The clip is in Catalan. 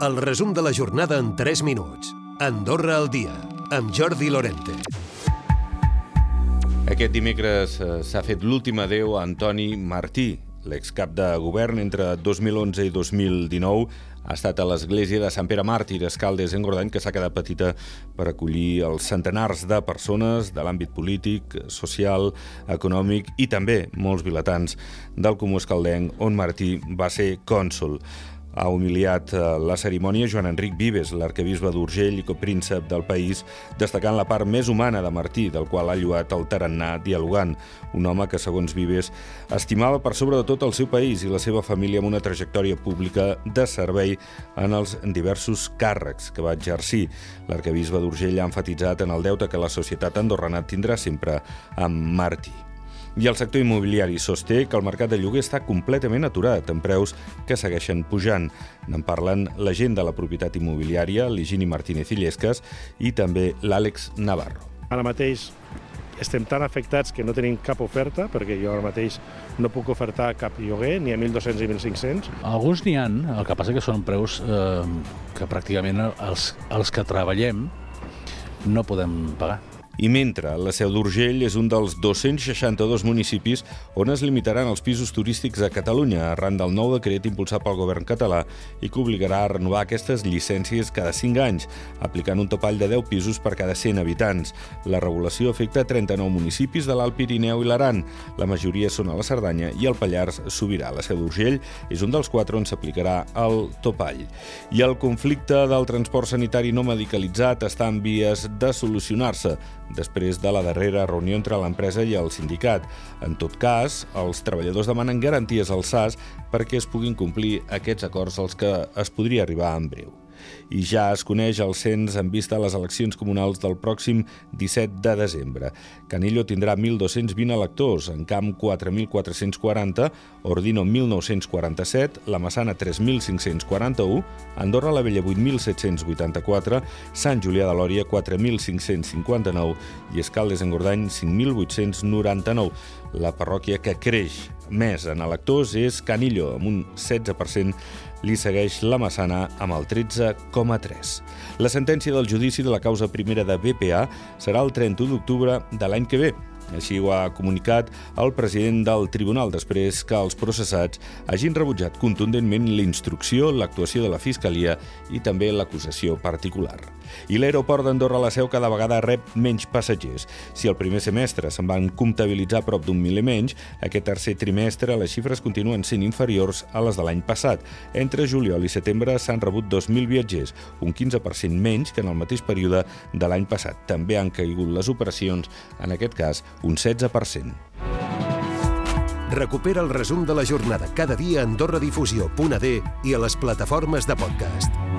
El resum de la jornada en 3 minuts. Andorra al dia, amb Jordi Lorente. Aquest dimecres eh, s'ha fet l'últim adeu a Antoni Martí, l'excap de govern entre 2011 i 2019 ha estat a l'església de Sant Pere Màrtir, Escaldes, en Gordany, que s'ha quedat petita per acollir els centenars de persones de l'àmbit polític, social, econòmic i també molts vilatans del Comú Escaldenc, on Martí va ser cònsul ha humiliat eh, la cerimònia Joan Enric Vives, l'arquebisbe d'Urgell i copríncep del país, destacant la part més humana de Martí, del qual ha lluat el tarannà dialogant, un home que, segons Vives, estimava per sobre de tot el seu país i la seva família amb una trajectòria pública de servei en els diversos càrrecs que va exercir. L'arquebisbe d'Urgell ha enfatitzat en el deute que la societat andorrana tindrà sempre amb Martí. I el sector immobiliari sosté que el mercat de lloguer està completament aturat, amb preus que segueixen pujant. N'en parlen la gent de la propietat immobiliària, l'Higini Martínez Illescas, i també l'Àlex Navarro. Ara mateix estem tan afectats que no tenim cap oferta, perquè jo ara mateix no puc ofertar cap lloguer, ni a 1.200 ni 1.500. Alguns n'hi han, el que passa que són preus eh, que pràcticament els, els que treballem no podem pagar. I mentre la Seu d'Urgell és un dels 262 municipis on es limitaran els pisos turístics a Catalunya arran del nou decret impulsat pel govern català i que obligarà a renovar aquestes llicències cada 5 anys, aplicant un topall de 10 pisos per cada 100 habitants. La regulació afecta 39 municipis de l'Alt Pirineu i l'Aran. La majoria són a la Cerdanya i el Pallars Sobirà. La Seu d'Urgell és un dels quatre on s'aplicarà el topall. I el conflicte del transport sanitari no medicalitzat està en vies de solucionar-se després de la darrera reunió entre l'empresa i el sindicat. En tot cas, els treballadors demanen garanties al SAS perquè es puguin complir aquests acords als que es podria arribar en breu i ja es coneix el cens en vista a les eleccions comunals del pròxim 17 de desembre. Canillo tindrà 1.220 electors, en Camp 4.440, Ordino 1.947, La Massana 3.541, Andorra la Vella 8.784, Sant Julià de Lòria 4.559 i Escaldes en Gordany 5.899. La parròquia que creix més en electors és Canillo, amb un 16% li segueix la Massana amb el 13,3. La sentència del judici de la causa primera de BPA serà el 31 d'octubre de l'any que ve. Així ho ha comunicat el president del tribunal després que els processats hagin rebutjat contundentment l'instrucció, l'actuació de la Fiscalia i també l'acusació particular. I l'aeroport d'Andorra la Seu cada vegada rep menys passatgers. Si el primer semestre se'n van comptabilitzar prop d'un miler menys, aquest tercer trimestre les xifres continuen sent inferiors a les de l'any passat. Entre juliol i setembre s'han rebut 2.000 viatgers, un 15% menys que en el mateix període de l'any passat. També han caigut les operacions, en aquest cas un 16%. Recupera el resum de la jornada cada dia a AndorraDifusió.d i a les plataformes de podcast.